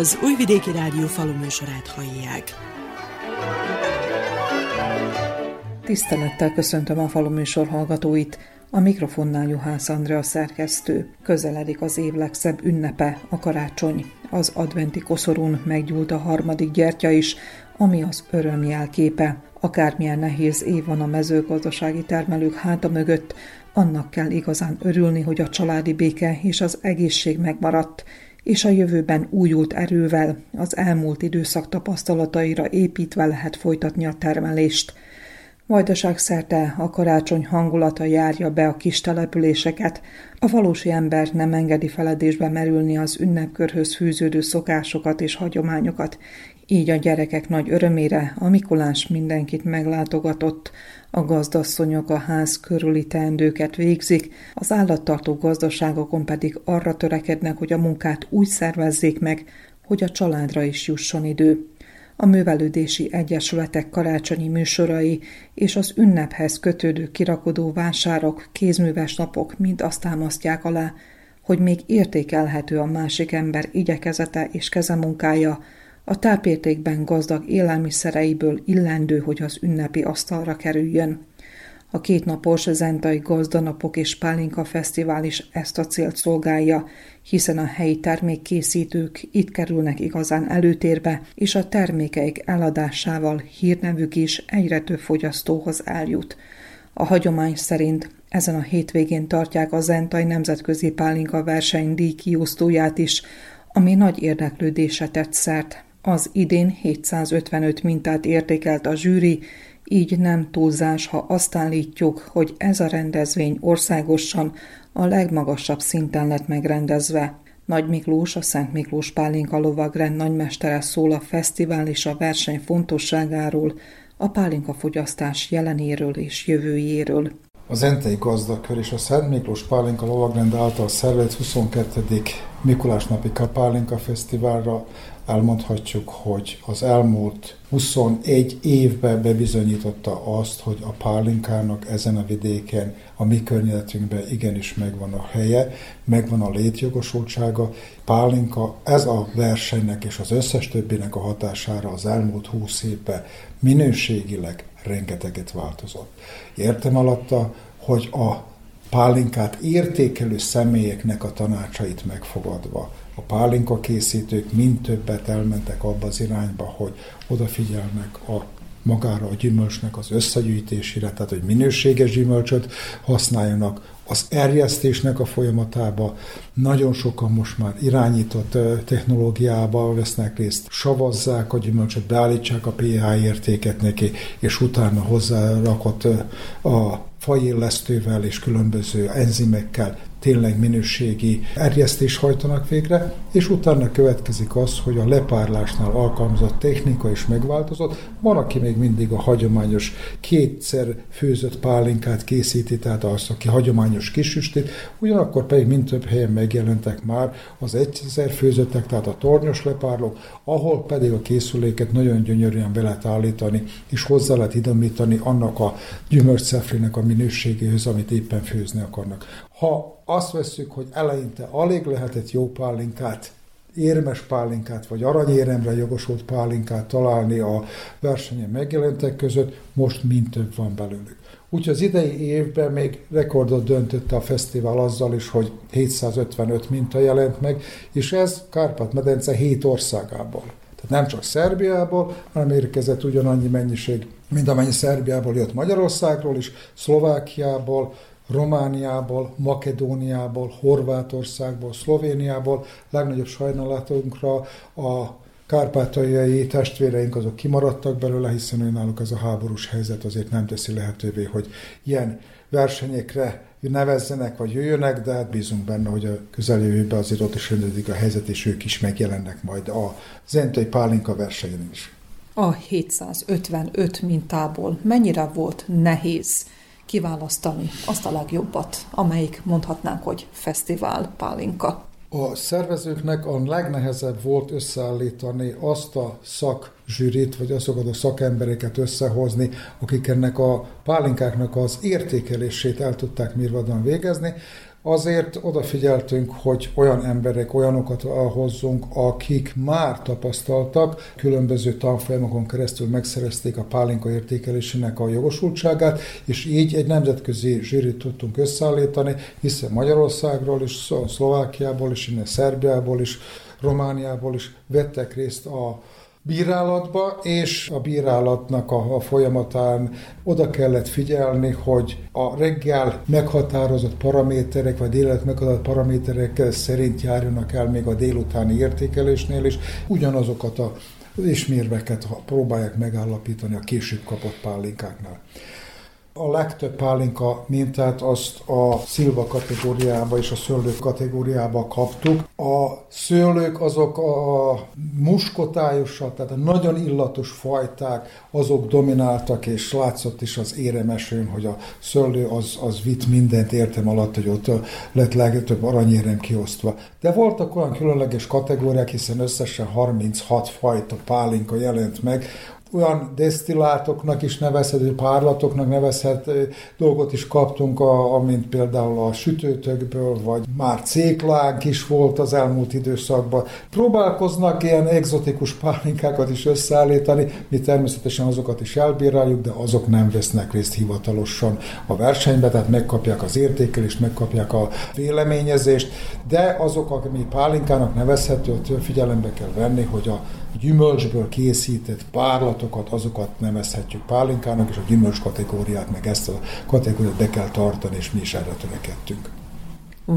Az Újvidéki Rádió faluműsorát hallják. Tisztelettel köszöntöm a faluműsor hallgatóit. A mikrofonnál Juhász Andrea szerkesztő. Közeledik az év legszebb ünnepe, a karácsony. Az adventi koszorún meggyúlt a harmadik gyertya is, ami az öröm jelképe. Akármilyen nehéz év van a mezőgazdasági termelők háta mögött, annak kell igazán örülni, hogy a családi béke és az egészség megmaradt, és a jövőben újult erővel, az elmúlt időszak tapasztalataira építve lehet folytatni a termelést. Vajdaság szerte a karácsony hangulata járja be a kis településeket, a valósi ember nem engedi feledésbe merülni az ünnepkörhöz fűződő szokásokat és hagyományokat, így a gyerekek nagy örömére a Mikulás mindenkit meglátogatott, a gazdasszonyok a ház körüli teendőket végzik, az állattartó gazdaságokon pedig arra törekednek, hogy a munkát úgy szervezzék meg, hogy a családra is jusson idő. A művelődési egyesületek karácsonyi műsorai és az ünnephez kötődő kirakodó vásárok, kézműves napok mind azt támasztják alá, hogy még értékelhető a másik ember igyekezete és kezemunkája, a tápértékben gazdag élelmiszereiből illendő, hogy az ünnepi asztalra kerüljön. A kétnapos Zentai Gazdanapok és Pálinka Fesztivál is ezt a célt szolgálja, hiszen a helyi termékkészítők itt kerülnek igazán előtérbe, és a termékeik eladásával hírnevük is egyre több fogyasztóhoz eljut. A hagyomány szerint ezen a hétvégén tartják a Zentai Nemzetközi Pálinka verseny díjkiosztóját is, ami nagy érdeklődésre tett szert. Az idén 755 mintát értékelt a zsűri, így nem túlzás, ha azt állítjuk, hogy ez a rendezvény országosan a legmagasabb szinten lett megrendezve. Nagy Miklós, a Szent Miklós Pálinka lovagrend nagymestere szól a fesztivál és a verseny fontosságáról, a pálinka fogyasztás jelenéről és jövőjéről. Az Entei Gazdakör és a Szent Miklós Pálinka lovagrend által szervezett 22. Mikulás napi Pálinka Fesztiválra elmondhatjuk, hogy az elmúlt 21 évben bebizonyította azt, hogy a pálinkának ezen a vidéken, a mi környezetünkben igenis megvan a helye, megvan a létjogosultsága. Pálinka ez a versenynek és az összes többinek a hatására az elmúlt 20 évben minőségileg rengeteget változott. Értem alatta, hogy a pálinkát értékelő személyeknek a tanácsait megfogadva, a pálinka készítők mind többet elmentek abba az irányba, hogy odafigyelnek a magára a gyümölcsnek az összegyűjtésére, tehát hogy minőséges gyümölcsöt használjanak, az erjesztésnek a folyamatába. Nagyon sokan most már irányított technológiába vesznek részt, savazzák a gyümölcsöt, beállítsák a pH értéket neki, és utána hozzárakott a fajillesztővel és különböző enzimekkel tényleg minőségi erjesztés hajtanak végre, és utána következik az, hogy a lepárlásnál alkalmazott technika is megváltozott. Van, aki még mindig a hagyományos kétszer főzött pálinkát készíti, tehát az, aki hagyományos kisüstét, ugyanakkor pedig mind több helyen megjelentek már az egyszer főzöttek, tehát a tornyos lepárlók, ahol pedig a készüléket nagyon gyönyörűen be lehet állítani, és hozzá lehet idomítani annak a gyümölcszefrének a minőségéhez, amit éppen főzni akarnak. Ha azt vesszük, hogy eleinte alig lehetett jó pálinkát, érmes pálinkát, vagy aranyéremre jogosult pálinkát találni a versenyen megjelentek között, most mind több van belőlük. Úgyhogy az idei évben még rekordot döntött a fesztivál azzal is, hogy 755 minta jelent meg, és ez Kárpát-medence 7 országából. Tehát nem csak Szerbiából, hanem érkezett ugyanannyi mennyiség, mint amennyi Szerbiából jött Magyarországról is, Szlovákiából, Romániából, Makedóniából, Horvátországból, Szlovéniából, legnagyobb sajnálatunkra a kárpátaljai testvéreink azok kimaradtak belőle, hiszen náluk ez a háborús helyzet azért nem teszi lehetővé, hogy ilyen versenyekre nevezzenek, vagy jöjjönek, de hát bízunk benne, hogy a közeljövőben azért ott is rendődik a helyzet, és ők is megjelennek majd a Zentai Pálinka versenyen is. A 755 mintából mennyire volt nehéz kiválasztani azt a legjobbat, amelyik mondhatnánk, hogy fesztivál pálinka. A szervezőknek a legnehezebb volt összeállítani azt a szakzsűrit, vagy azokat a szakembereket összehozni, akik ennek a pálinkáknak az értékelését el tudták mirvadon végezni. Azért odafigyeltünk, hogy olyan emberek, olyanokat hozzunk, akik már tapasztaltak, különböző tanfolyamokon keresztül megszerezték a pálinka értékelésének a jogosultságát, és így egy nemzetközi zsűrit tudtunk összeállítani, hiszen Magyarországról is, Szlovákiából is, innen Szerbiából is, Romániából is vettek részt a bírálatba, és a bírálatnak a, a folyamatán oda kellett figyelni, hogy a reggel meghatározott paraméterek, vagy délelőtt meghatározott paraméterek szerint járjanak el még a délutáni értékelésnél is, ugyanazokat a ismérveket próbálják megállapítani a később kapott pálinkáknál. A legtöbb pálinka mintát azt a szilva kategóriába és a szőlők kategóriába kaptuk. A szőlők azok a muskotályosak, tehát a nagyon illatos fajták, azok domináltak, és látszott is az éremesőn, hogy a szőlő az, az vitt mindent értem alatt, hogy ott lett legtöbb aranyérem kiosztva. De voltak olyan különleges kategóriák, hiszen összesen 36 fajta pálinka jelent meg, olyan desztillátoknak is nevezhető, párlatoknak nevezhető dolgot is kaptunk, a, amint például a sütőtökből, vagy már céklánk is volt az elmúlt időszakban. Próbálkoznak ilyen egzotikus pálinkákat is összeállítani, mi természetesen azokat is elbíráljuk, de azok nem vesznek részt hivatalosan a versenybe, tehát megkapják az értékelést, megkapják a véleményezést, de azok, ami pálinkának nevezhető, figyelembe kell venni, hogy a gyümölcsből készített párlatokat, azokat nevezhetjük pálinkának, és a gyümölcs kategóriát, meg ezt a kategóriát be kell tartani, és mi is erre törekedtünk.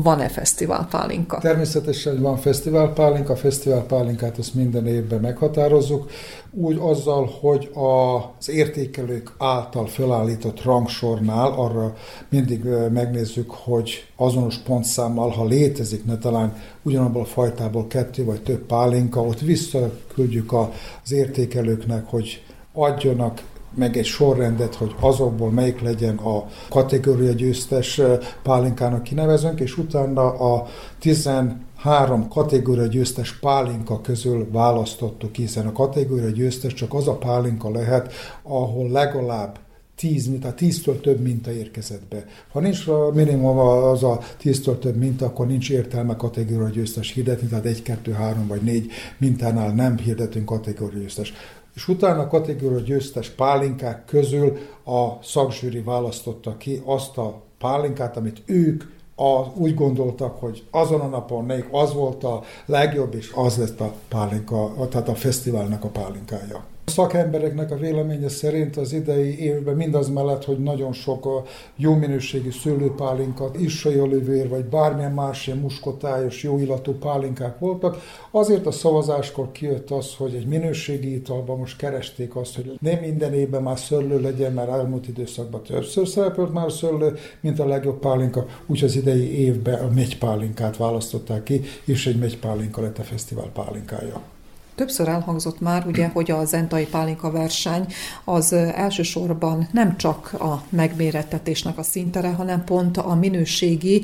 Van-e fesztiválpálinka? Természetesen van fesztiválpálinka, a fesztiválpálinkát azt minden évben meghatározzuk, úgy azzal, hogy az értékelők által felállított rangsornál arra mindig megnézzük, hogy azonos pontszámmal, ha létezik, ne talán ugyanabból a fajtából kettő vagy több pálinka, ott visszaküldjük az értékelőknek, hogy adjanak meg egy sorrendet, hogy azokból melyik legyen a kategória győztes pálinkának kinevezünk, és utána a 13 kategória győztes pálinka közül választottuk, hiszen a kategória győztes csak az a pálinka lehet, ahol legalább 10, tehát 10-től több minta érkezett be. Ha nincs a minimum az a 10-től több minta, akkor nincs értelme kategória győztes hirdetni, tehát 1, 2, 3 vagy 4 mintánál nem hirdetünk kategória győztes és utána a kategória győztes pálinkák közül a szakzsűri választotta ki azt a pálinkát, amit ők a, úgy gondoltak, hogy azon a napon melyik az volt a legjobb, és az lett a pálinka, tehát a fesztiválnak a pálinkája. A szakembereknek a véleménye szerint az idei évben mindaz mellett, hogy nagyon sok a jó minőségű szőlőpálinkat, issajolővér vagy bármilyen más ilyen muskotályos, jó illatú pálinkák voltak, azért a szavazáskor kijött az, hogy egy minőségi italban most keresték azt, hogy nem minden évben már szőlő legyen, mert elmúlt időszakban többször szerepelt már szőlő, mint a legjobb pálinka, úgy az idei évben a megypálinkát választották ki, és egy megypálinka lett a fesztivál pálinkája. Többször elhangzott már, ugye, hogy a Zentai Pálinka verseny az elsősorban nem csak a megmérettetésnek a szintere, hanem pont a minőségi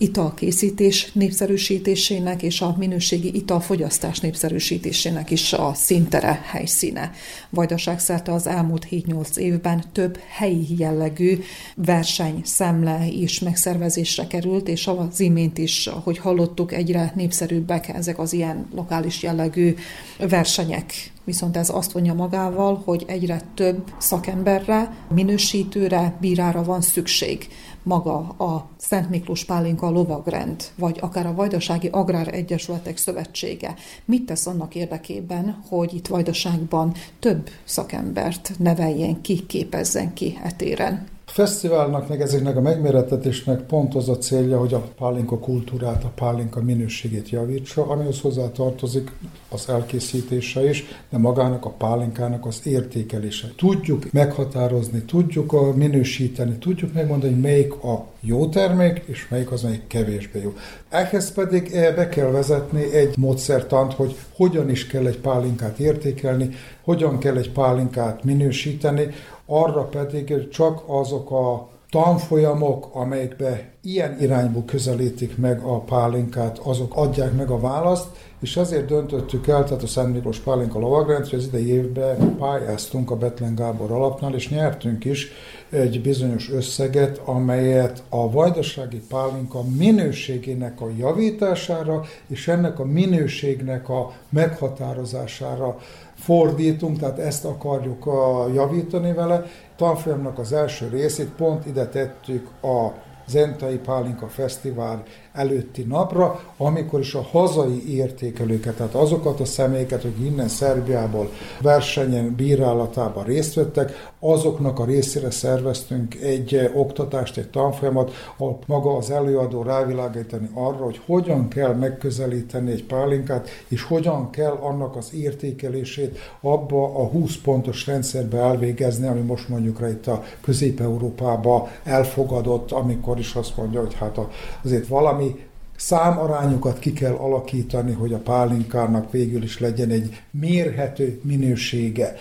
italkészítés népszerűsítésének és a minőségi italfogyasztás népszerűsítésének is a szintere, helyszíne. Vajdaságszerte az elmúlt 7-8 évben több helyi jellegű verseny szemle is megszervezésre került, és az imént is, ahogy hallottuk, egyre népszerűbbek ezek az ilyen lokális jellegű versenyek. Viszont ez azt vonja magával, hogy egyre több szakemberre, minősítőre, bírára van szükség. Maga a Szent Miklós Pálinka lovagrend, vagy akár a Vajdasági Agrár Egyesületek Szövetsége. Mit tesz annak érdekében, hogy itt Vajdaságban több szakembert neveljen ki, képezzen ki etéren? A fesztiválnak, meg ezeknek a megmérettetésnek pont az a célja, hogy a pálinka kultúrát, a pálinka minőségét javítsa, amihoz hozzá tartozik az elkészítése is, de magának a pálinkának az értékelése. Tudjuk meghatározni, tudjuk a minősíteni, tudjuk megmondani, hogy melyik a jó termék, és melyik az, melyik kevésbé jó. Ehhez pedig eh, be kell vezetni egy módszertant, hogy hogyan is kell egy pálinkát értékelni, hogyan kell egy pálinkát minősíteni, arra pedig csak azok a tanfolyamok, amelyekbe ilyen irányból közelítik meg a pálinkát, azok adják meg a választ, és ezért döntöttük el, tehát a Szent Miklós Pálinka lovagrend, hogy az idei évben pályáztunk a Betlen Gábor alapnál, és nyertünk is egy bizonyos összeget, amelyet a vajdasági pálinka minőségének a javítására és ennek a minőségnek a meghatározására fordítunk, tehát ezt akarjuk javítani vele. Tanfolyamnak az első részét pont ide tettük a Zentai Pálinka Fesztivál előtti napra, amikor is a hazai értékelőket, tehát azokat a személyeket, akik innen Szerbiából versenyen bírálatában részt vettek, azoknak a részére szerveztünk egy oktatást, egy tanfolyamat, ahol maga az előadó rávilágítani arra, hogy hogyan kell megközelíteni egy pálinkát, és hogyan kell annak az értékelését abba a 20 pontos rendszerbe elvégezni, ami most mondjuk rá itt a Közép-Európába elfogadott, amikor is azt mondja, hogy hát azért valami számarányokat ki kell alakítani, hogy a pálinkának végül is legyen egy mérhető minősége.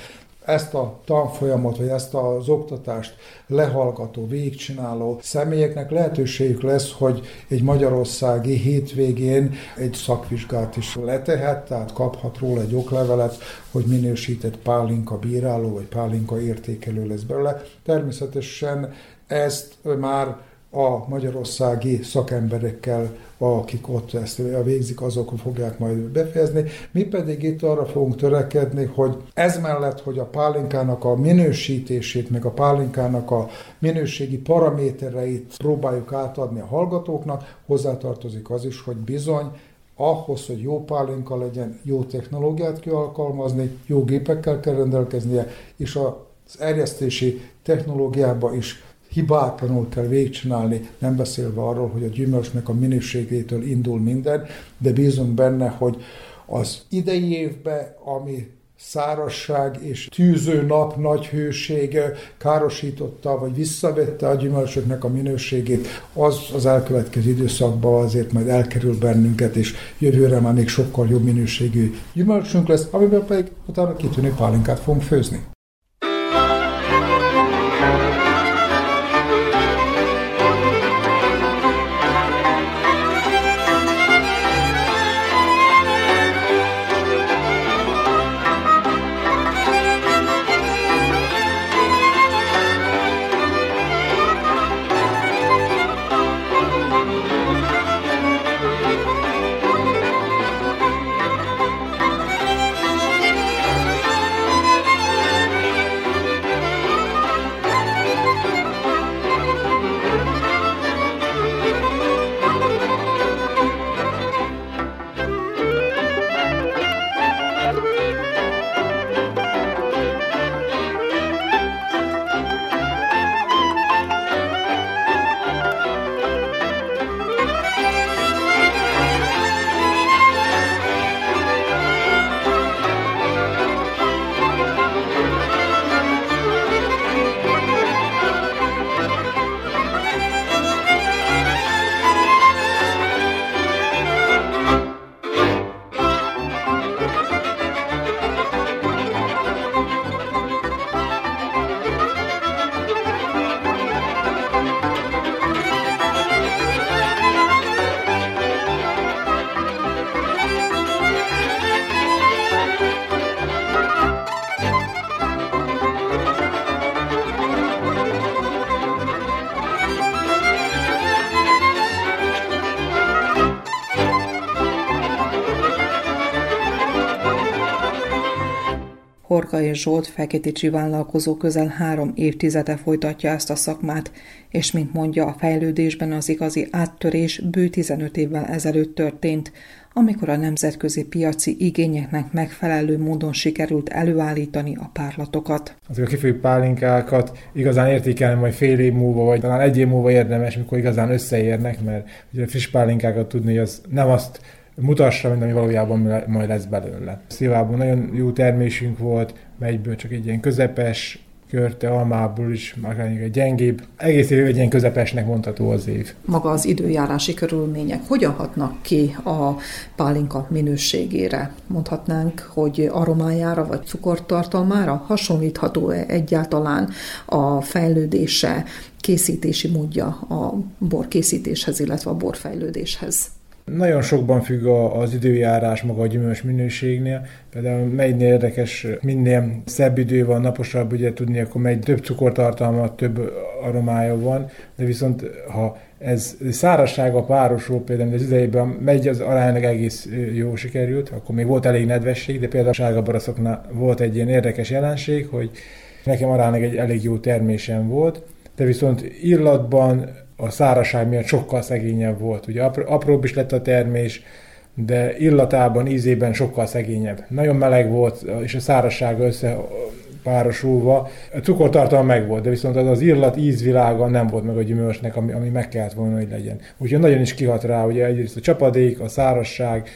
Ezt a tanfolyamot, vagy ezt az oktatást lehallgató, végigcsináló személyeknek lehetőségük lesz, hogy egy magyarországi hétvégén egy szakvizsgát is letehet, tehát kaphat róla egy oklevelet, hogy minősített pálinka bíráló, vagy pálinka értékelő lesz belőle. Természetesen ezt már a magyarországi szakemberekkel, akik ott ezt végzik, azok fogják majd befejezni. Mi pedig itt arra fogunk törekedni, hogy ez mellett, hogy a pálinkának a minősítését, meg a pálinkának a minőségi paramétereit próbáljuk átadni a hallgatóknak, hozzátartozik az is, hogy bizony ahhoz, hogy jó pálinka legyen, jó technológiát kell alkalmazni, jó gépekkel kell rendelkeznie, és az erjesztési technológiába is hibátlanul kell végigcsinálni, nem beszélve arról, hogy a gyümölcsnek a minőségétől indul minden, de bízunk benne, hogy az idei évben, ami szárasság és tűző nap, nagy hőség károsította, vagy visszavette a gyümölcsöknek a minőségét, az az elkövetkező időszakban azért majd elkerül bennünket, és jövőre már még sokkal jobb minőségű gyümölcsünk lesz, amiben pedig utána kitűnő pálinkát fogunk főzni. Horka és Zsolt Feketicsi vállalkozó közel három évtizede folytatja ezt a szakmát, és mint mondja, a fejlődésben az igazi áttörés bő 15 évvel ezelőtt történt, amikor a nemzetközi piaci igényeknek megfelelő módon sikerült előállítani a párlatokat. Azok a kifőbb pálinkákat igazán értékelni majd fél év múlva, vagy talán egy év múlva érdemes, mikor igazán összeérnek, mert ugye friss pálinkákat tudni, az nem azt mutassa, mint ami valójában majd lesz belőle. Szilvában nagyon jó termésünk volt, melyből csak egy ilyen közepes körte, almából is, már egy gyengébb. Egész év egy ilyen közepesnek mondható az év. Maga az időjárási körülmények hogyan hatnak ki a pálinka minőségére? Mondhatnánk, hogy aromájára vagy cukortartalmára hasonlítható -e egyáltalán a fejlődése, készítési módja a bor készítéshez, illetve a borfejlődéshez? Nagyon sokban függ az időjárás maga a gyümölcs minőségnél. Például melynél érdekes, minél szebb idő van, naposabb, ugye tudni, akkor megy több cukortartalma, több aromája van, de viszont ha ez szárazsága párosul, például az idejében megy az aránylag egész jó sikerült, akkor még volt elég nedvesség, de például a sárga baraszoknál volt egy ilyen érdekes jelenség, hogy nekem aránylag egy elég jó termésem volt, de viszont illatban a szárazság miatt sokkal szegényebb volt. Ugye apróbb is lett a termés, de illatában, ízében sokkal szegényebb. Nagyon meleg volt, és a szárazsága összepárosulva. A cukortartalma meg volt, de viszont az, az illat ízvilága nem volt meg a gyümölcsnek, ami, ami meg kellett volna, hogy legyen. Úgyhogy nagyon is kihat rá, ugye egyrészt a csapadék, a szárazság,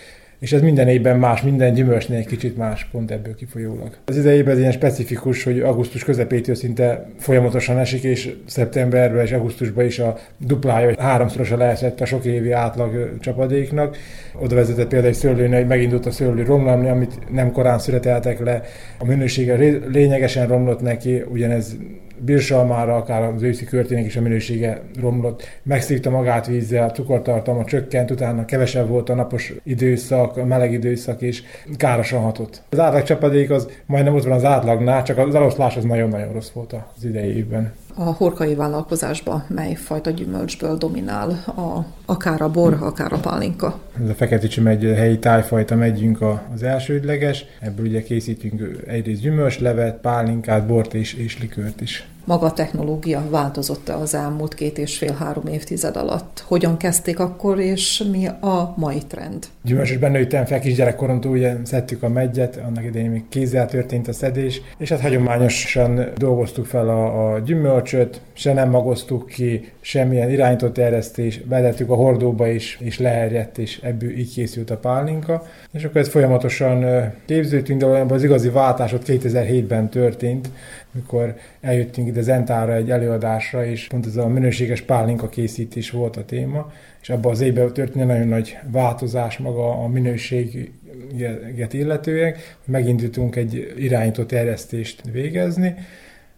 és ez minden évben más, minden gyümölcsnél egy kicsit más, pont ebből kifolyólag. Az idejében ez ilyen specifikus, hogy augusztus közepétől szinte folyamatosan esik, és szeptemberben és augusztusban is a duplája, vagy háromszorosa leesett a sok évi átlag csapadéknak. Oda vezetett például egy szőlőnél, hogy megindult a szőlő romlani, amit nem korán születeltek le. A minősége lényegesen romlott neki, ugyanez birsalmára, akár az őszi körtének is a minősége romlott, megszívta magát vízzel, a cukortartalma csökkent, utána kevesebb volt a napos időszak, a meleg időszak, és károsan hatott. Az átlag csapadék az majdnem ott van az átlagnál, csak az eloszlás az nagyon-nagyon rossz volt az idei évben a horkai vállalkozásban mely fajta gyümölcsből dominál, a, akár a bor, akár a pálinka? Ez a fekete megy, helyi tájfajta megyünk az elsődleges, ebből ugye készítünk egyrészt gyümölcslevet, pálinkát, bort és, és likőrt is maga a technológia változott-e az elmúlt két és fél-három évtized alatt? Hogyan kezdték akkor, és mi a mai trend? Gyümölcsösben nőttem fel kisgyerekkoromtól, ugye szedtük a megyet, annak idején még kézzel történt a szedés, és hát hagyományosan dolgoztuk fel a, a gyümölcsöt, se nem magoztuk ki, semmilyen irányított eresztés, bedettük a hordóba is, és leherjedt, és ebből így készült a pálinka. És akkor ez folyamatosan képződtünk, de az igazi váltás ott 2007-ben történt, mikor eljöttünk ide Zentára egy előadásra, és pont ez a minőséges pálinka készítés volt a téma, és abban az évben történt nagyon nagy változás maga a minőséget illetően, hogy megindítunk egy irányított eresztést végezni,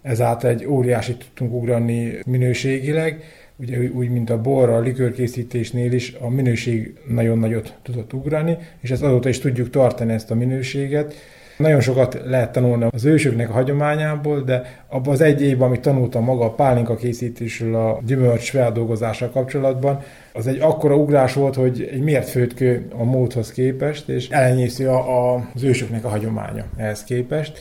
ezáltal egy óriási tudtunk ugrani minőségileg, ugye úgy, mint a bor, a likőrkészítésnél is a minőség nagyon nagyot tudott ugrani, és ezt azóta is tudjuk tartani ezt a minőséget, nagyon sokat lehet tanulni az ősöknek a hagyományából, de abban az egy évben, amit tanultam maga a pálinka készítésről, a gyümölcs feldolgozással kapcsolatban, az egy akkora ugrás volt, hogy egy miért főtkő a módhoz képest, és elenyésző a, a, az ősöknek a hagyománya ehhez képest.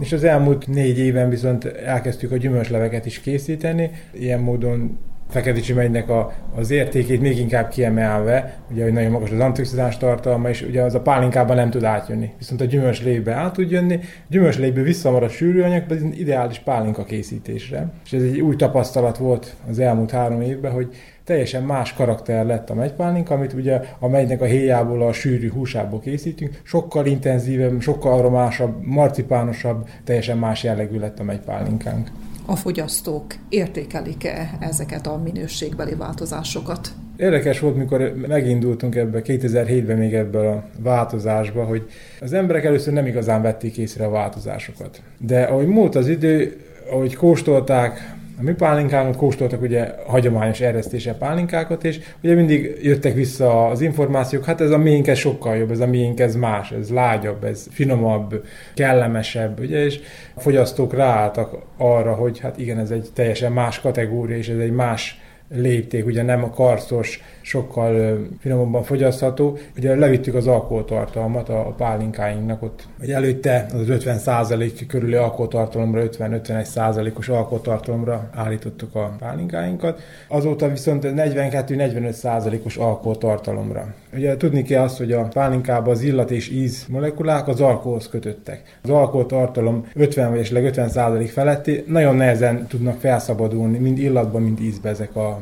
És az elmúlt négy éven viszont elkezdtük a gyümölcsleveket is készíteni, ilyen módon Fekete megynek a, az értékét még inkább kiemelve, ugye, hogy nagyon magas az antioxidáns tartalma, és ugye az a pálinkában nem tud átjönni. Viszont a gyümölcslévbe át tud jönni, gyümölcsléből visszamarad sűrűanyag, ez ideális pálinka készítésre. És ez egy új tapasztalat volt az elmúlt három évben, hogy teljesen más karakter lett a megypálinka, amit ugye a megynek a héjából, a sűrű húsából készítünk, sokkal intenzívebb, sokkal aromásabb, marcipánosabb, teljesen más jellegű lett a megypálinkánk a fogyasztók értékelik-e ezeket a minőségbeli változásokat? Érdekes volt, mikor megindultunk ebbe 2007-ben még ebből a változásba, hogy az emberek először nem igazán vették észre a változásokat. De ahogy múlt az idő, ahogy kóstolták, a mi pálinkánkat kóstoltak ugye hagyományos eresztése pálinkákat, és ugye mindig jöttek vissza az információk, hát ez a miénk ez sokkal jobb, ez a miénk ez más, ez lágyabb, ez finomabb, kellemesebb, ugye, és a fogyasztók ráálltak arra, hogy hát igen, ez egy teljesen más kategória, és ez egy más lépték, ugye nem a karszos, sokkal finomabban fogyasztható. Ugye levittük az alkoholtartalmat a pálinkáinknak, ott hogy előtte az 50% körüli alkoholtartalomra, 50-51% os alkoholtartalomra állítottuk a pálinkáinkat. Azóta viszont 42-45% os alkoholtartalomra. Ugye tudni kell azt, hogy a pálinkában az illat és íz molekulák az alkoholhoz kötöttek. Az alkoholtartalom 50 vagy 50 feletti nagyon nehezen tudnak felszabadulni, mind illatban, mind ízbe ezek a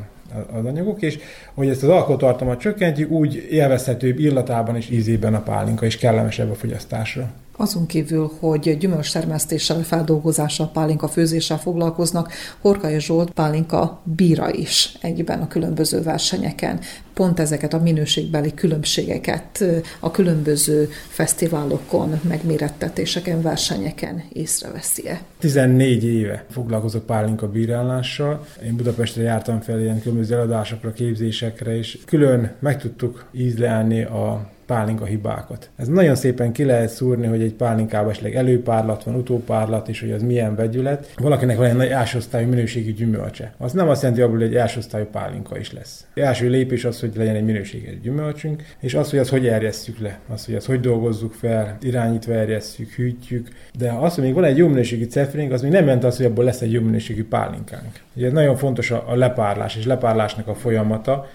az anyagok, és hogy ezt az alkoholtartalmat csökkentjük, úgy élvezhetőbb illatában és ízében a pálinka, és kellemesebb a fogyasztásra. Azon kívül, hogy gyümölcstermesztéssel, feldolgozással, pálinka főzéssel foglalkoznak, Horkai Zsolt pálinka bíra is egyben a különböző versenyeken. Pont ezeket a minőségbeli különbségeket a különböző fesztiválokon, megmérettetéseken, versenyeken észreveszi-e? 14 éve foglalkozok pálinka bírálással. Én Budapestre jártam fel ilyen különböző eladásokra, képzésekre, és külön meg tudtuk ízlelni a pálinka hibákat. Ez nagyon szépen ki lehet szúrni, hogy egy pálinkában esetleg előpárlat van, utópárlat, és hogy az milyen vegyület. Valakinek van egy nagy elsőosztályú minőségi gyümölcse. Az nem azt jelenti, hogy egy elsőosztályú pálinka is lesz. Az első lépés az, hogy legyen egy minőségi gyümölcsünk, és az, hogy az hogy erjesztjük le, az, hogy az hogy dolgozzuk fel, irányítva erjesztjük, hűtjük. De az, hogy még van egy jó minőségű cefrénk, az még nem jelenti azt, hogy abból lesz egy jó minőségű pálinkánk. Ugye nagyon fontos a lepárlás és lepárlásnak a folyamata,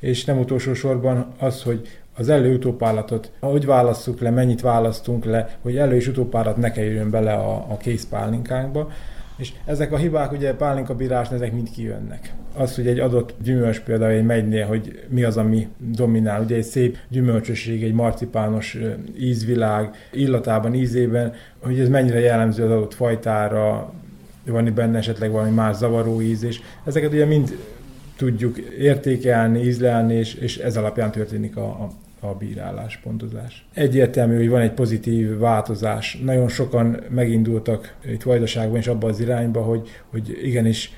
és nem utolsó sorban az, hogy az elő utópállatot, hogy válasszuk le, mennyit választunk le, hogy elő és utópállat ne kerüljön bele a, a kész pálinkánkba. És ezek a hibák, ugye pálinkabírásnál ezek mind kijönnek. Az, hogy egy adott gyümölcs például egy megynél, hogy mi az, ami dominál. Ugye egy szép gyümölcsösség, egy marcipános ízvilág, illatában, ízében, hogy ez mennyire jellemző az adott fajtára, van benne esetleg valami más zavaró íz, és ezeket ugye mind tudjuk értékelni, ízlelni, és, és ez alapján történik a, a, a bírálás, pontozás. Egyértelmű, hogy van egy pozitív változás. Nagyon sokan megindultak itt Vajdaságban és abban az irányba, hogy, hogy igenis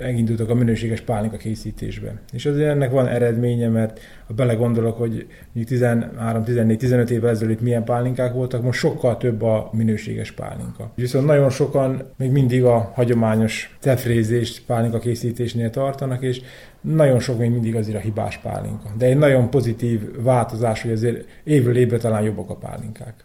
megindultak a minőséges pálinka készítésben. És azért ennek van eredménye, mert ha belegondolok, hogy 13, 14, 15 évvel ezelőtt milyen pálinkák voltak, most sokkal több a minőséges pálinka. Viszont nagyon sokan még mindig a hagyományos tefrézést pálinka készítésnél tartanak, és nagyon sok még mindig azért a hibás pálinka. De egy nagyon pozitív változás, hogy azért évről évre talán jobbak a pálinkák.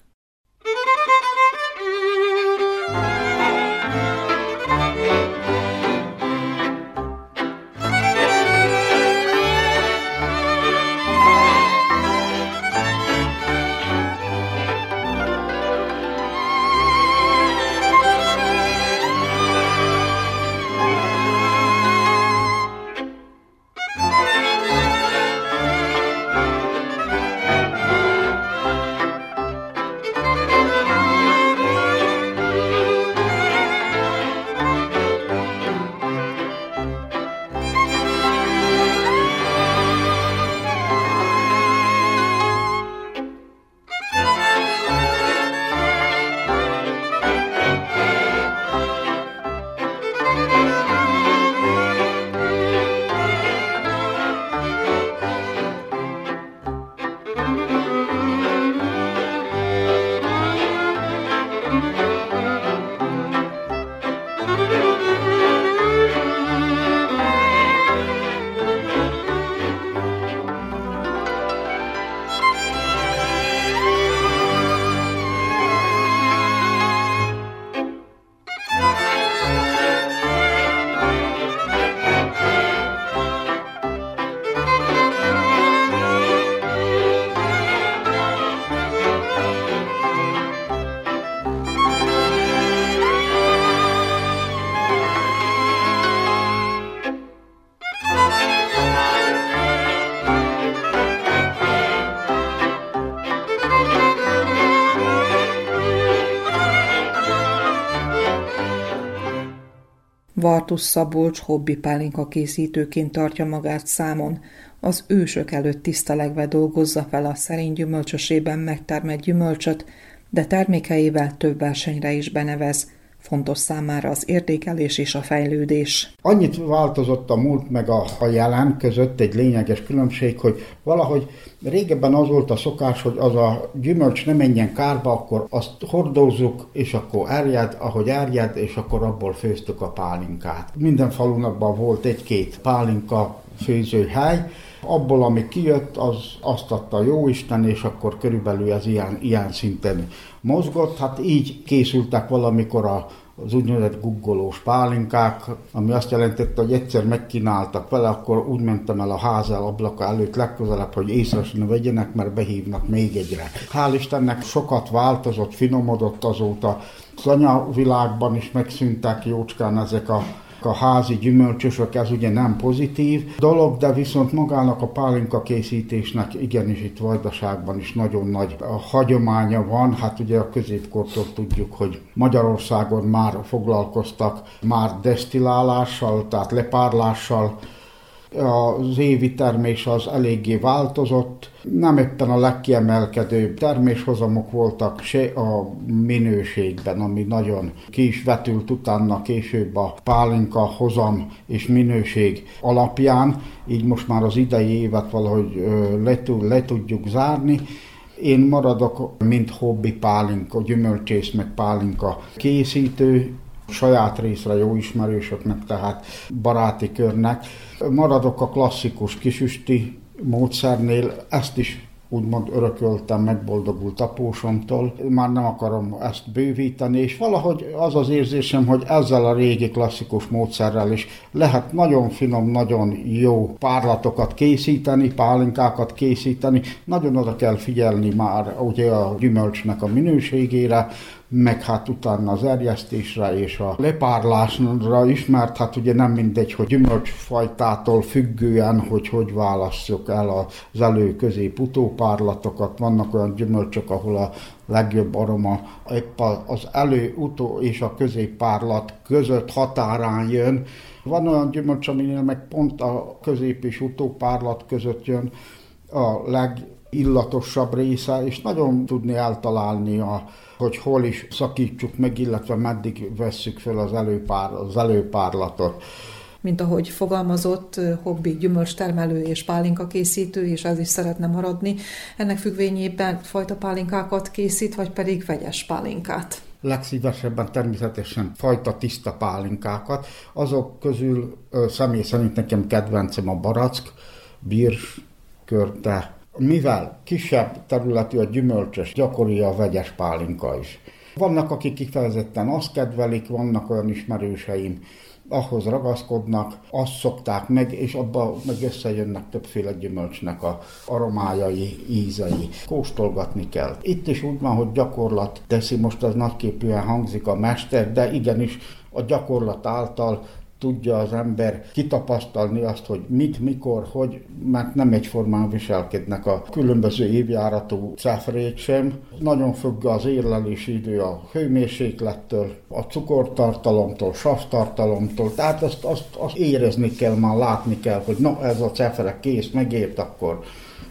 Vartus Szabolcs hobbi pálinka készítőként tartja magát számon, az ősök előtt tisztelegve dolgozza fel a szerény gyümölcsösében megtermett gyümölcsöt, de termékeivel több versenyre is benevez – fontos számára az értékelés és a fejlődés. Annyit változott a múlt meg a, a jelen között egy lényeges különbség, hogy valahogy régebben az volt a szokás, hogy az a gyümölcs ne menjen kárba, akkor azt hordózzuk, és akkor árjad, ahogy árjad, és akkor abból főztük a pálinkát. Minden falunakban volt egy-két pálinka főzőhely, abból, ami kijött, az azt adta a Jóisten, és akkor körülbelül ez ilyen, ilyen szinten mozgott. Hát így készültek valamikor a az úgynevezett guggolós pálinkák, ami azt jelentette, hogy egyszer megkínáltak vele, akkor úgy mentem el a házel ablaka előtt legközelebb, hogy észre ne vegyenek, mert behívnak még egyre. Hál' Istennek sokat változott, finomodott azóta. Az anyavilágban is megszűntek jócskán ezek a a házi gyümölcsösök, ez ugye nem pozitív dolog, de viszont magának a pálinka készítésnek igenis itt Vajdaságban is nagyon nagy a hagyománya van. Hát ugye a középkortól tudjuk, hogy Magyarországon már foglalkoztak már desztillálással, tehát lepárlással, az évi termés az eléggé változott, nem éppen a legkiemelkedőbb terméshozamok voltak se a minőségben, ami nagyon ki is vetült utána később a pálinka hozam és minőség alapján, így most már az idei évet valahogy le, tudjuk zárni. Én maradok, mint hobbi pálinka, gyümölcsész meg pálinka készítő, saját részre jó ismerősöknek, tehát baráti körnek. Maradok a klasszikus kisüsti módszernél, ezt is úgymond örököltem, megboldogult apósomtól. Már nem akarom ezt bővíteni, és valahogy az az érzésem, hogy ezzel a régi klasszikus módszerrel is lehet nagyon finom, nagyon jó párlatokat készíteni, pálinkákat készíteni. Nagyon oda kell figyelni már ugye a gyümölcsnek a minőségére, meg hát utána az erjesztésre és a lepárlásra is, mert hát ugye nem mindegy, hogy gyümölcsfajtától függően, hogy hogy válasszuk el az elő közép utópárlatokat. Vannak olyan gyümölcsök, ahol a legjobb aroma épp az elő, utó és a középpárlat között határán jön. Van olyan gyümölcs, aminél meg pont a közép és utópárlat között jön a legillatosabb része, és nagyon tudni eltalálni a hogy hol is szakítsuk meg, illetve meddig vesszük fel az, előpár, az előpárlatot mint ahogy fogalmazott, hobbi gyümölcstermelő és pálinka készítő, és ez is szeretne maradni. Ennek függvényében fajta pálinkákat készít, vagy pedig vegyes pálinkát? Legszívesebben természetesen fajta tiszta pálinkákat. Azok közül személy szerint nekem kedvencem a barack, bírs, körte, mivel kisebb területi a gyümölcsös, gyakori a vegyes pálinka is. Vannak, akik kifejezetten azt kedvelik, vannak olyan ismerőseim, ahhoz ragaszkodnak, azt szokták meg, és abban meg összejönnek többféle gyümölcsnek a aromájai, ízei. Kóstolgatni kell. Itt is úgy van, hogy gyakorlat teszi, most az nagyképűen hangzik a mester, de igenis a gyakorlat által tudja az ember kitapasztalni azt, hogy mit, mikor, hogy, mert nem egyformán viselkednek a különböző évjáratú cefrék sem. Nagyon függ az érlelési idő a hőmérséklettől, a cukortartalomtól, savtartalomtól, tehát azt, azt, azt érezni kell, már látni kell, hogy na ez a cefre kész, megért, akkor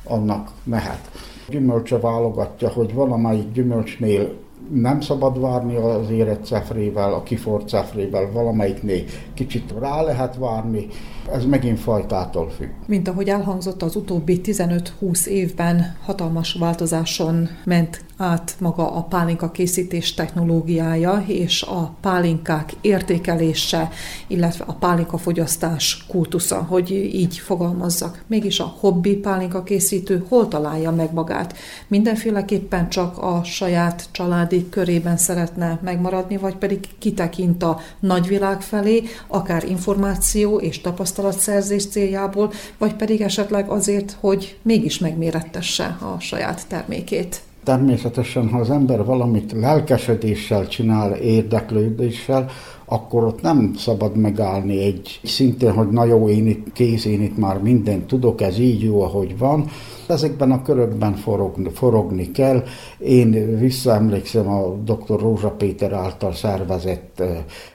annak mehet. Gyümölcse válogatja, hogy valamelyik gyümölcsnél nem szabad várni az érett cefrével, a kifort cefrével, valamelyiknél kicsit rá lehet várni, ez megint fajtától függ. Mint ahogy elhangzott, az utóbbi 15-20 évben hatalmas változáson ment át maga a pálinka készítés technológiája és a pálinkák értékelése, illetve a pálinka fogyasztás kultusza, hogy így fogalmazzak. Mégis a hobbi pálinka készítő hol találja meg magát? Mindenféleképpen csak a saját családi körében szeretne megmaradni, vagy pedig kitekint a nagyvilág felé, akár információ és tapasztalatszerzés céljából, vagy pedig esetleg azért, hogy mégis megmérettesse a saját termékét. Természetesen, ha az ember valamit lelkesedéssel csinál, érdeklődéssel, akkor ott nem szabad megállni egy szintén, hogy na jó, én itt kész, én itt már mindent tudok, ez így jó, ahogy van. Ezekben a körökben forogni, forogni kell. Én visszaemlékszem a dr. Rózsa Péter által szervezett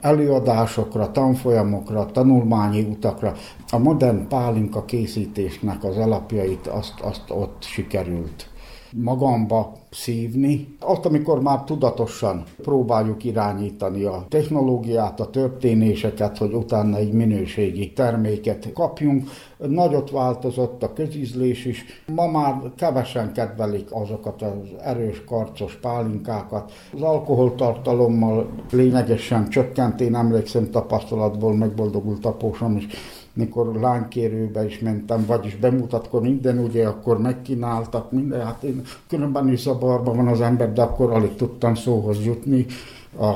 előadásokra, tanfolyamokra, tanulmányi utakra. A modern pálinka készítésnek az alapjait azt, azt ott sikerült magamba szívni. Azt, amikor már tudatosan próbáljuk irányítani a technológiát, a történéseket, hogy utána egy minőségi terméket kapjunk. Nagyot változott a közízlés is. Ma már kevesen kedvelik azokat az erős karcos pálinkákat. Az alkoholtartalommal lényegesen csökkent. Én emlékszem tapasztalatból, megboldogult apósom is mikor lánykérőbe is mentem, vagyis bemutatkozni minden, ugye akkor megkínáltak minden, hát én különben is zabarban van az ember, de akkor alig tudtam szóhoz jutni a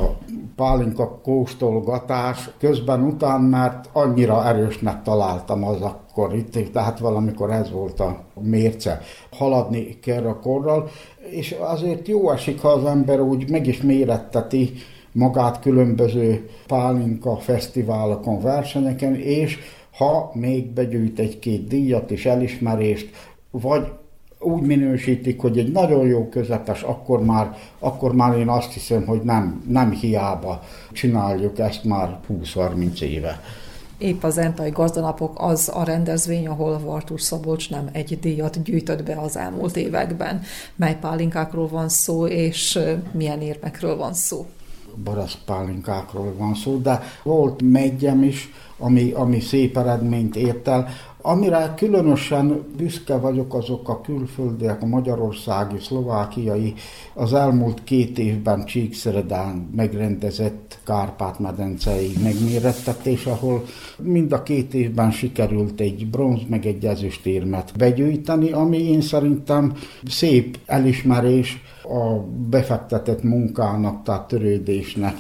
pálinka kóstolgatás közben után, mert annyira erősnek találtam az akkor itt, tehát valamikor ez volt a mérce. Haladni kell a korral, és azért jó esik, ha az ember úgy meg is méretteti magát különböző pálinka fesztiválokon, versenyeken, és ha még begyűjt egy-két díjat és elismerést, vagy úgy minősítik, hogy egy nagyon jó közepes, akkor már, akkor már én azt hiszem, hogy nem, nem hiába csináljuk ezt már 20-30 éve. Épp az Entai Gazdanapok az a rendezvény, ahol Vartus Szabolcs nem egy díjat gyűjtött be az elmúlt években. Mely pálinkákról van szó, és milyen érmekről van szó? Baraszpálinkákról van szó, de volt megyem is, ami, ami szép eredményt ért el. Amire különösen büszke vagyok, azok a külföldiek, a magyarországi, szlovákiai, az elmúlt két évben Csíkszeredán megrendezett Kárpát-medencei megmérettetés, ahol mind a két évben sikerült egy bronz meg egy ezüstérmet begyűjteni, ami én szerintem szép elismerés a befektetett munkának, tehát törődésnek.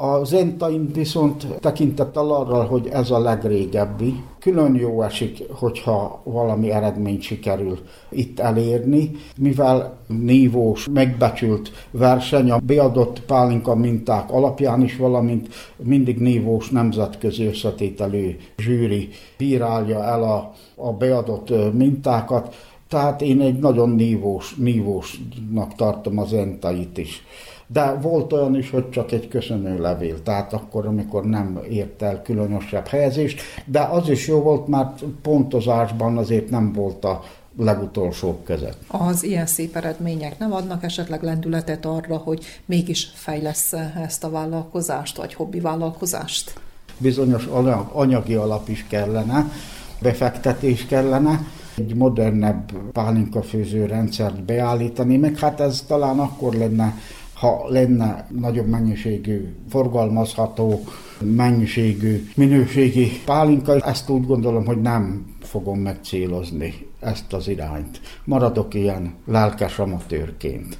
A Zentain viszont tekintettel arra, hogy ez a legrégebbi, külön jó esik, hogyha valami eredményt sikerül itt elérni, mivel nívós, megbecsült verseny a beadott pálinka minták alapján is, valamint mindig nívós nemzetközi összetételű zsűri bírálja el a, a beadott mintákat, tehát én egy nagyon nívós, nívósnak tartom az entait is. De volt olyan is, hogy csak egy köszönő levél, tehát akkor, amikor nem ért el különösebb helyezést, de az is jó volt, mert pontozásban azért nem volt a legutolsó között. Az ilyen szép eredmények nem adnak esetleg lendületet arra, hogy mégis fejlesz ezt a vállalkozást, vagy hobbi vállalkozást? Bizonyos anyagi alap is kellene, befektetés kellene, egy modernebb pálinkafőző rendszert beállítani, meg hát ez talán akkor lenne ha lenne nagyobb mennyiségű, forgalmazható, mennyiségű, minőségi pálinka, ezt úgy gondolom, hogy nem fogom megcélozni ezt az irányt. Maradok ilyen lelkes amatőrként.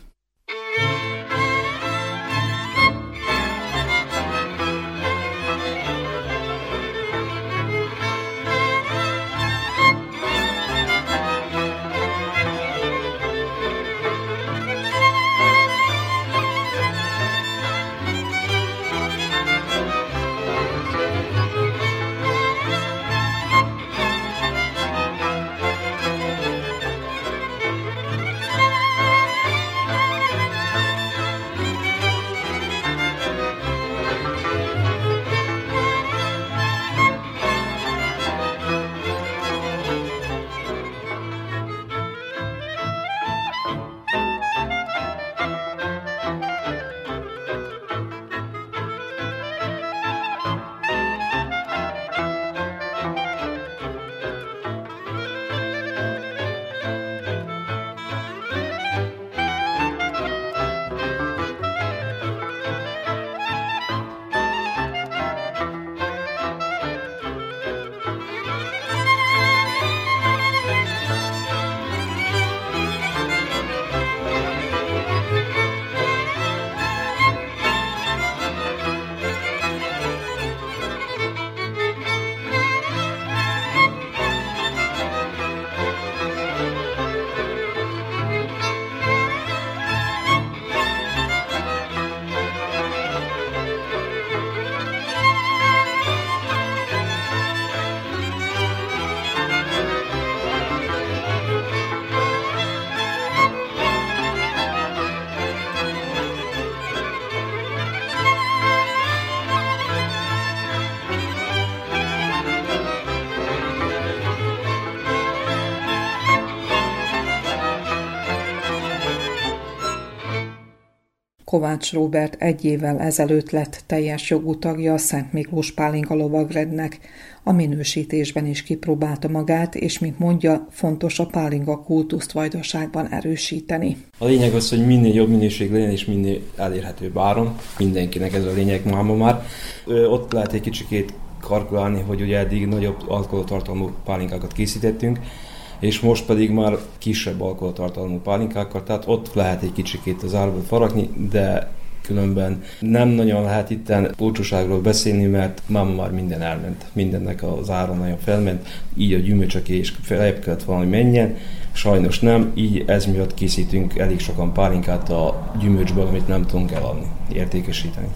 Kovács Róbert egy évvel ezelőtt lett teljes jogú tagja a Szent Miklós Pálinka lovagrednek. A minősítésben is kipróbálta magát, és mint mondja, fontos a pálinka kultuszt vajdaságban erősíteni. A lényeg az, hogy minél jobb minőség legyen, és minél elérhető áron. Mindenkinek ez a lényeg máma már. Ott lehet egy kicsikét kalkulálni, hogy ugye eddig nagyobb alkoholtartalmú pálinkákat készítettünk, és most pedig már kisebb alkoholtartalmú pálinkákkal, tehát ott lehet egy kicsikét az árból faragni, de különben nem nagyon lehet itten olcsóságról beszélni, mert már már minden elment, mindennek az ára nagyon felment, így a gyümölcsöké is feljebb kellett valami menjen, sajnos nem, így ez miatt készítünk elég sokan pálinkát a gyümölcsből, amit nem tudunk eladni, értékesíteni.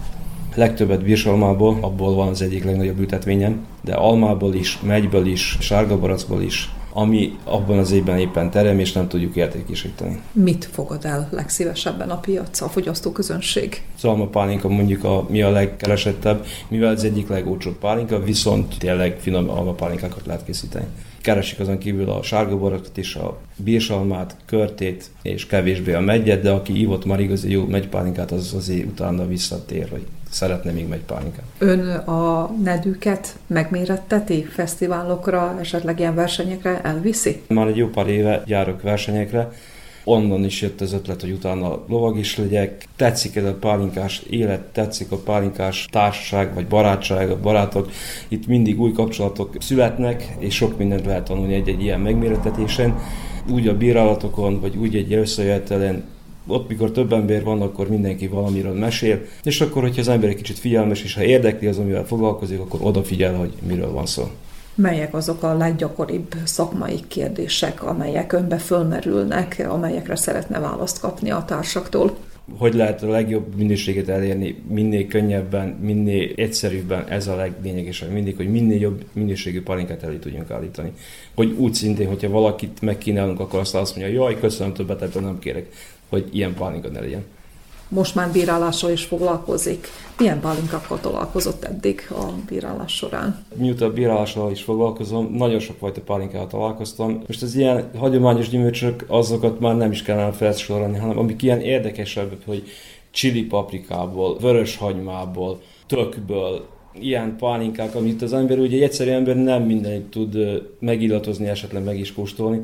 Legtöbbet birsalmából, abból van az egyik legnagyobb ültetvényem, de almából is, megyből is, sárgabarackból is, ami abban az évben éppen terem, és nem tudjuk értékesíteni. Mit fogad el legszívesebben a piac, a fogyasztó közönség? Szalma pálinka mondjuk a, mi a legkeresettebb, mivel az egyik legolcsóbb pálinka, viszont tényleg finom alma pálinkákat lehet készíteni. Keresik azon kívül a sárga borakat is, a bírsalmát, körtét és kevésbé a megyet, de aki ívott már igazi jó megypálinkát, az azért utána visszatér, hogy szeretne még megypálinkát. Ön a nedűket megméretteti fesztiválokra, esetleg ilyen versenyekre elviszi? Már egy jó pár éve járok versenyekre, onnan is jött az ötlet, hogy utána lovag is legyek. Tetszik ez a pálinkás élet, tetszik a pálinkás társaság, vagy barátság, a barátok. Itt mindig új kapcsolatok születnek, és sok mindent lehet tanulni egy-egy ilyen megméretetésen. Úgy a bírálatokon, vagy úgy egy összejöhetelen ott, mikor több ember van, akkor mindenki valamiről mesél, és akkor, hogyha az ember egy kicsit figyelmes, és ha érdekli az, amivel foglalkozik, akkor odafigyel, hogy miről van szó. Melyek azok a leggyakoribb szakmai kérdések, amelyek önbe fölmerülnek, amelyekre szeretne választ kapni a társaktól? Hogy lehet a legjobb minőséget elérni minél könnyebben, minél egyszerűbben, ez a leglényegesebb mindig, hogy minél jobb minőségű palinkát elé tudjunk állítani. Hogy úgy szintén, hogyha valakit megkínálunk, akkor azt azt mondja, jaj, köszönöm, többet ebből nem kérek, hogy ilyen pálinka ne legyen most már bírálással is foglalkozik. Milyen pálinkákkal találkozott eddig a bírálás során? Miután a bírálással is foglalkozom, nagyon sok fajta pálinkával találkoztam. Most az ilyen hagyományos gyümölcsök, azokat már nem is kellene felsorolni, hanem amik ilyen érdekesebb, hogy csili paprikából, vörös hagymából, tökből, ilyen pálinkák, amit az ember, ugye egy egyszerű ember nem mindenit tud megillatozni, esetleg meg is kóstolni.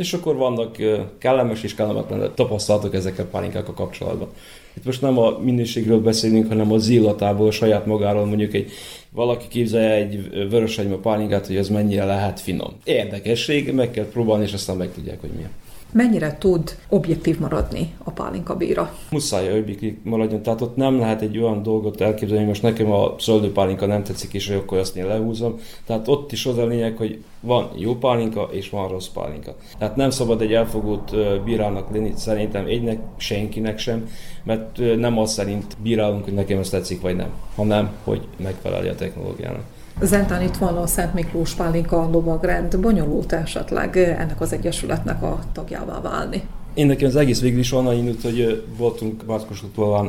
És akkor vannak kellemes és kellemetlen tapasztalatok ezekkel a pálinkákkal kapcsolatban. Itt most nem a minőségről beszélünk, hanem az illatából, a saját magáról mondjuk egy valaki képzelje egy vörösegyma pálinkát, hogy az mennyire lehet finom. Érdekesség, meg kell próbálni, és aztán megtudják, hogy milyen mennyire tud objektív maradni a pálinka bíra? Muszáj objektív maradjon, tehát ott nem lehet egy olyan dolgot elképzelni, hogy most nekem a pálinka nem tetszik, és akkor azt én lehúzom. Tehát ott is az a lényeg, hogy van jó pálinka, és van rossz pálinka. Tehát nem szabad egy elfogult bírának lenni, szerintem egynek, senkinek sem, mert nem az szerint bírálunk, hogy nekem ez tetszik, vagy nem, hanem, hogy megfelelje a technológiának. Zentán itt van a Szent Miklós Pálinka lovagrend, bonyolult esetleg ennek az egyesületnek a tagjává válni. Én nekem az egész végül is onnan indult, hogy voltunk Márkos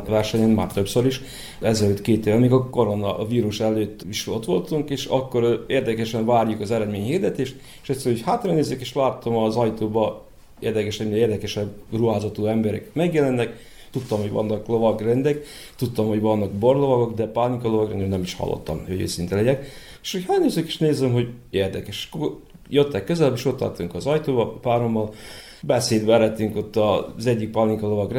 versenyen már többször is, ezelőtt két év, még a korona, a vírus előtt is ott voltunk, és akkor érdekesen várjuk az eredmény hirdetést, és egyszer, hogy hátra nézzük, és láttam az ajtóba érdekesebb, érdekesebb ruházatú emberek megjelennek, tudtam, hogy vannak lovagrendek, tudtam, hogy vannak borlovagok, de pánika lovagrendről nem is hallottam, hogy őszinte legyek. És hogy nézzük, és nézem, hogy érdekes. Jöttek közelebb, és ott álltunk az ajtóba párommal, beszédbe eredtünk ott az egyik pálinka lovag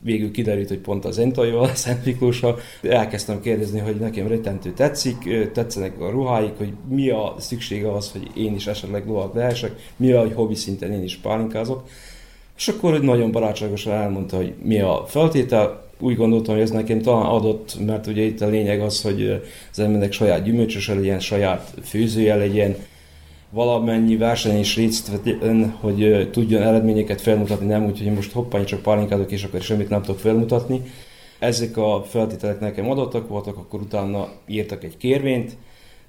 végül kiderült, hogy pont az Entaival, Szent Miklóssal. Elkezdtem kérdezni, hogy nekem retentő tetszik, tetszenek a ruháik, hogy mi a szüksége az, hogy én is esetleg lovag lehessek, mi a, hogy hobbi szinten én is pálinkázok. És akkor hogy nagyon barátságosan elmondta, hogy mi a feltétel, úgy gondoltam, hogy ez nekem talán adott, mert ugye itt a lényeg az, hogy az embernek saját gyümölcsöse legyen, saját főzője legyen, valamennyi verseny is részt vegyen, hogy tudjon eredményeket felmutatni, nem úgy, hogy most hoppány csak pálinkádok, és akkor semmit nem tudok felmutatni. Ezek a feltételek nekem adottak voltak, akkor utána írtak egy kérvényt,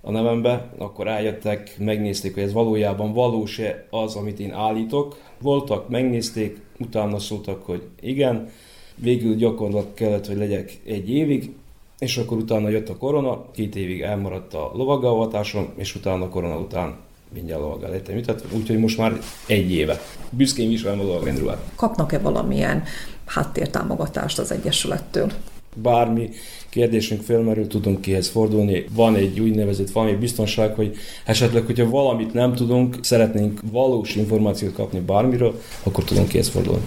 a nevembe, akkor eljöttek, megnézték, hogy ez valójában valós-e az, amit én állítok. Voltak, megnézték, utána szóltak, hogy igen. Végül gyakorlat kellett, hogy legyek egy évig, és akkor utána jött a korona, két évig elmaradt a lovaggalvatásom, és utána a korona után mindjárt lovaggal lettem jutott, úgyhogy most már egy éve. Büszkén viselem a lovagrendruhát. Kapnak-e valamilyen háttértámogatást az Egyesülettől? Bármi kérdésünk felmerül, tudunk kihez fordulni. Van egy úgynevezett valami biztonság, hogy esetleg, hogyha valamit nem tudunk, szeretnénk valós információt kapni bármiről, akkor tudunk kihez fordulni.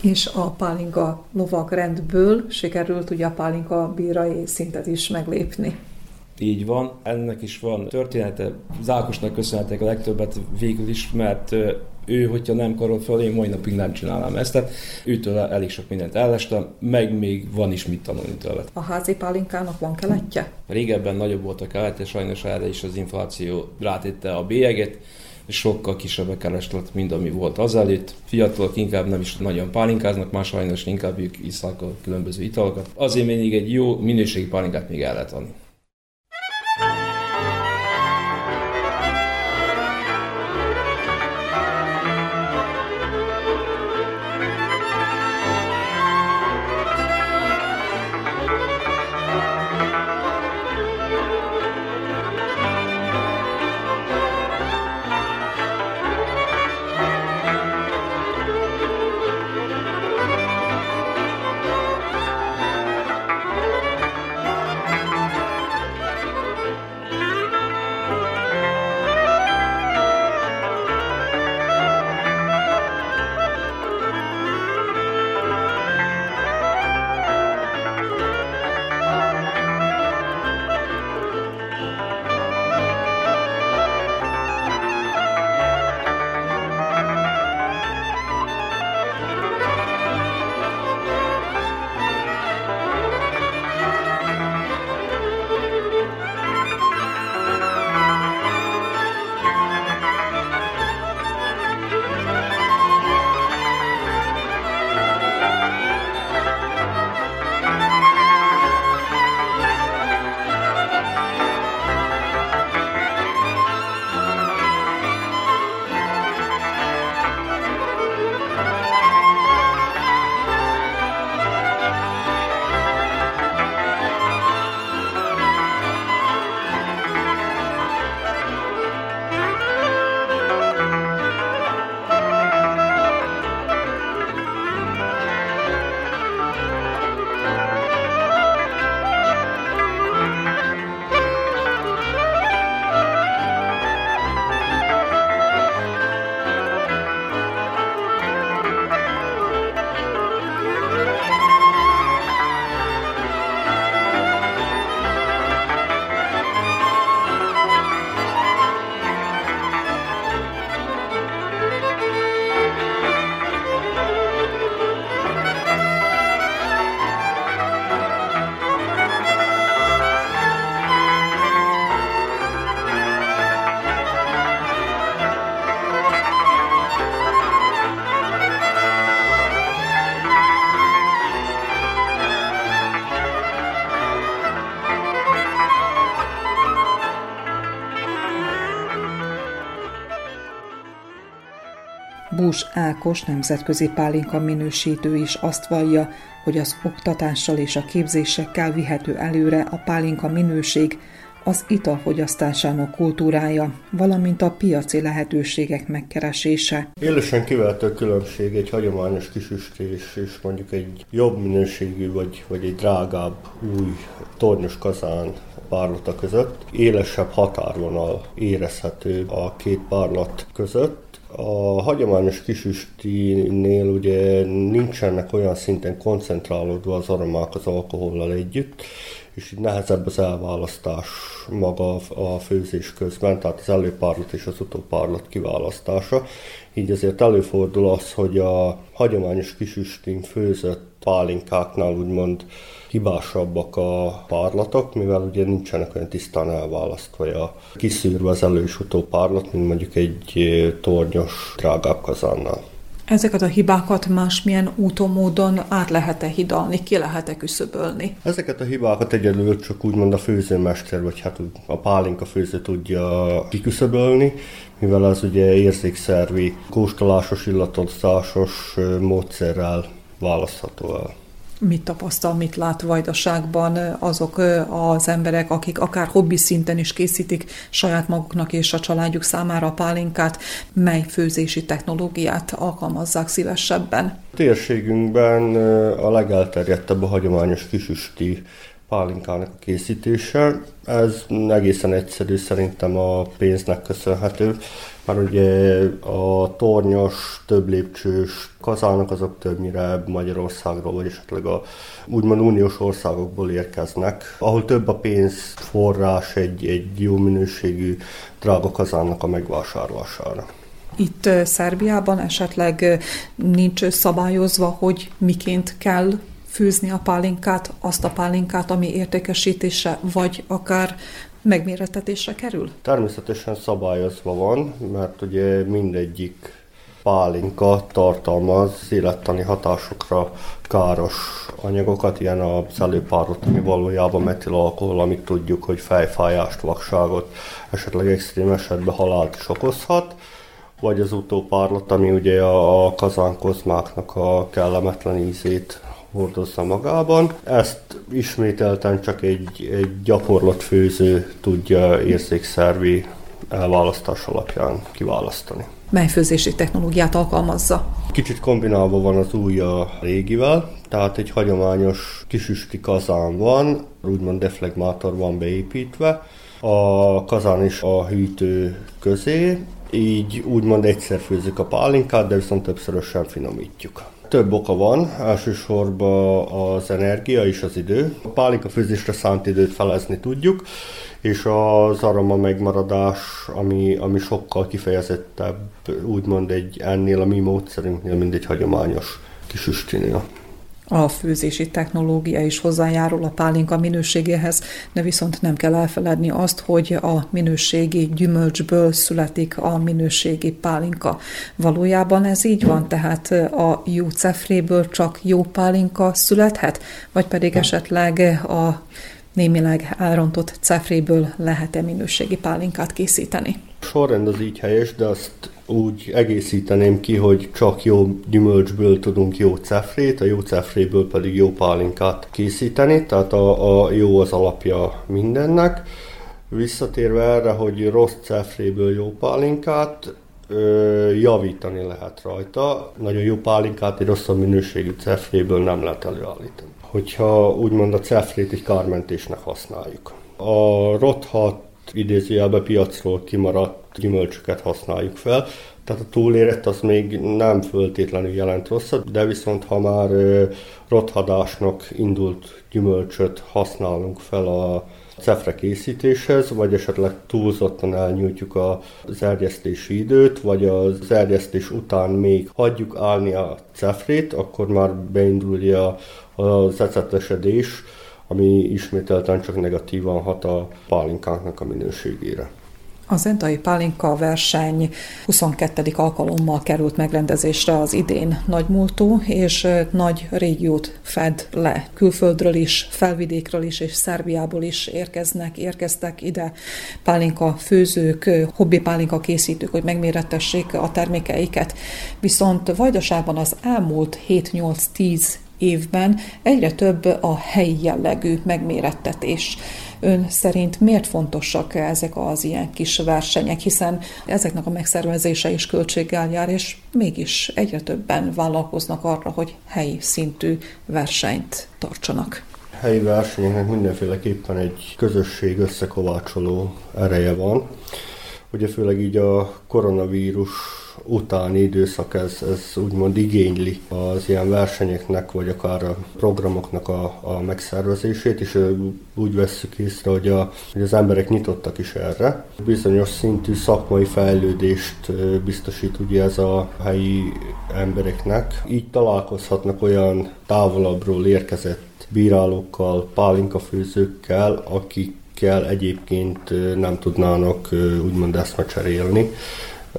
És a pálinka lovak rendből sikerült ugye a pálinka bírai szintet is meglépni. Így van, ennek is van története. Zákosnak köszönhetek a legtöbbet végül is, mert ő, hogyha nem karol föl, én mai napig nem csinálnám ezt. Tehát őtől elég sok mindent ellestem, meg még van is mit tanulni tőle. A házi pálinkának van keletje? Régebben nagyobb volt a keletje, sajnos erre is az infláció rátétte a bélyeget, sokkal kisebb a kereslet, mint ami volt azelőtt. Fiatalok inkább nem is nagyon pálinkáznak, más sajnos inkább ők iszák a különböző italokat. Azért még egy jó minőségi pálinkát még el lehet adni. Bús Ákos nemzetközi pálinka minősítő is azt vallja, hogy az oktatással és a képzésekkel vihető előre a pálinka minőség, az ital fogyasztásának kultúrája, valamint a piaci lehetőségek megkeresése. Élesen kivehető különbség egy hagyományos kisüstés és mondjuk egy jobb minőségű vagy, vagy egy drágább új tornyos kazán párlata között. Élesebb határvonal érezhető a két párlat között, a hagyományos kisüstinél ugye nincsenek olyan szinten koncentrálódva az aromák az alkohollal együtt, és így nehezebb az elválasztás maga a főzés közben, tehát az előpárlat és az utópárlat kiválasztása. Így ezért előfordul az, hogy a hagyományos kisüstin főzött pálinkáknál úgymond hibásabbak a párlatok, mivel ugye nincsenek olyan tisztán elválasztva a kiszűrve az elő és utó párlat, mint mondjuk egy tornyos, drágább kazánnál. Ezeket a hibákat másmilyen úton, módon át lehet-e hidalni, ki lehet-e küszöbölni? Ezeket a hibákat egyedül csak úgymond a főzőmester, vagy hát a pálinka főző tudja kiküszöbölni, mivel az ugye érzékszervi, kóstolásos, illatozásos módszerrel választható el mit tapasztal, mit lát vajdaságban azok az emberek, akik akár hobbi szinten is készítik saját maguknak és a családjuk számára a pálinkát, mely főzési technológiát alkalmazzák szívesebben? Térségünkben a legelterjedtebb a hagyományos kisüsti pálinkának a készítése. Ez egészen egyszerű, szerintem a pénznek köszönhető, mert ugye a tornyos, több lépcsős kazánok azok többnyire Magyarországról, vagy esetleg a úgymond uniós országokból érkeznek, ahol több a pénzforrás egy, egy jó minőségű drága kazánnak a megvásárlására. Itt Szerbiában esetleg nincs szabályozva, hogy miként kell fűzni a pálinkát, azt a pálinkát, ami értékesítése, vagy akár megméretetésre kerül? Természetesen szabályozva van, mert ugye mindegyik pálinka tartalmaz élettani hatásokra káros anyagokat, ilyen az előpárlott, ami valójában metilalkohol, amit tudjuk, hogy fejfájást, vakságot, esetleg extrém esetben halált is okozhat vagy az utópárlat, ami ugye a, a kazánkozmáknak a kellemetlen ízét hordozza magában. Ezt ismételten csak egy, egy gyakorlott főző tudja érzékszervi elválasztás alapján kiválasztani. Mely főzési technológiát alkalmazza? Kicsit kombinálva van az új a régivel, tehát egy hagyományos kisüsti kazán van, úgymond deflegmátor van beépítve, a kazán is a hűtő közé, így úgymond egyszer főzzük a pálinkát, de viszont többszörösen finomítjuk. Több oka van, elsősorban az energia és az idő. A pálinka főzésre szánt időt felezni tudjuk, és az aroma megmaradás, ami, ami sokkal kifejezettebb, úgymond egy ennél a mi módszerünknél, mint egy hagyományos kisüstinél. A főzési technológia is hozzájárul a pálinka minőségéhez, de viszont nem kell elfeledni azt, hogy a minőségi gyümölcsből születik a minőségi pálinka. Valójában ez így van, tehát a jó cefréből csak jó pálinka születhet, vagy pedig esetleg a némileg elrontott cefréből lehet-e minőségi pálinkát készíteni? Sorrend az így helyes, de azt úgy egészíteném ki, hogy csak jó gyümölcsből tudunk jó cefrét, a jó cefréből pedig jó pálinkát készíteni, tehát a, a jó az alapja mindennek. Visszatérve erre, hogy rossz cefréből jó pálinkát, ö, javítani lehet rajta. Nagyon jó pálinkát egy rosszabb minőségű cefréből nem lehet előállítani. Hogyha úgymond a cefrét egy kármentésnek használjuk. A rothat idézőjelben piacról kimaradt gyümölcsöket használjuk fel. Tehát a túlérett az még nem föltétlenül jelent rosszat, de viszont ha már rothadásnak indult gyümölcsöt használunk fel a cefre készítéshez, vagy esetleg túlzottan elnyújtjuk az erjesztési időt, vagy az erjesztés után még hagyjuk állni a cefrét, akkor már beindulja az ecetesedés, ami ismételten csak negatívan hat a pálinkánknak a minőségére. A Zentai Pálinka verseny 22. alkalommal került megrendezésre az idén nagymúltú, és nagy régiót fed le. Külföldről is, felvidékről is, és Szerbiából is érkeznek, érkeztek ide pálinka főzők, hobbi pálinka készítők, hogy megméretessék a termékeiket. Viszont Vajdaságban az elmúlt 7-8-10 évben egyre több a helyi jellegű megmérettetés. Ön szerint miért fontosak ezek az ilyen kis versenyek, hiszen ezeknek a megszervezése is költséggel jár, és mégis egyre többen vállalkoznak arra, hogy helyi szintű versenyt tartsanak helyi versenyeknek mindenféleképpen egy közösség összekovácsoló ereje van. Ugye főleg így a koronavírus utáni időszak ez, ez úgymond igényli az ilyen versenyeknek, vagy akár a programoknak a, a megszervezését, és úgy vesszük észre, hogy, a, hogy az emberek nyitottak is erre. Bizonyos szintű szakmai fejlődést biztosít ugye ez a helyi embereknek. Így találkozhatnak olyan távolabbról érkezett bírálókkal, pálinkafőzőkkel, akikkel egyébként nem tudnának úgymond eszmecserélni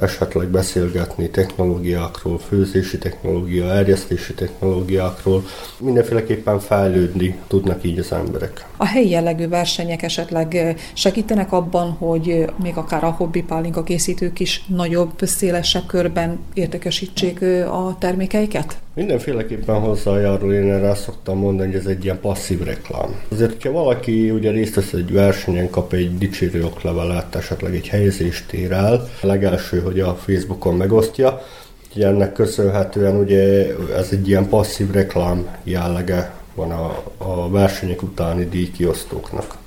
esetleg beszélgetni technológiákról, főzési technológia, erjesztési technológiákról. Mindenféleképpen fejlődni tudnak így az emberek. A helyi jellegű versenyek esetleg segítenek abban, hogy még akár a hobbi pálinka készítők is nagyobb, szélesebb körben értékesítsék a termékeiket? Mindenféleképpen hozzájárul, én erre azt szoktam mondani, hogy ez egy ilyen passzív reklám. Azért, hogyha valaki ugye részt vesz egy versenyen, kap egy dicsérő oklevelet, esetleg egy helyezést ér el, a legelső, hogy a Facebookon megosztja, ennek köszönhetően ugye ez egy ilyen passzív reklám jellege van a, a versenyek utáni díjkiosztóknak.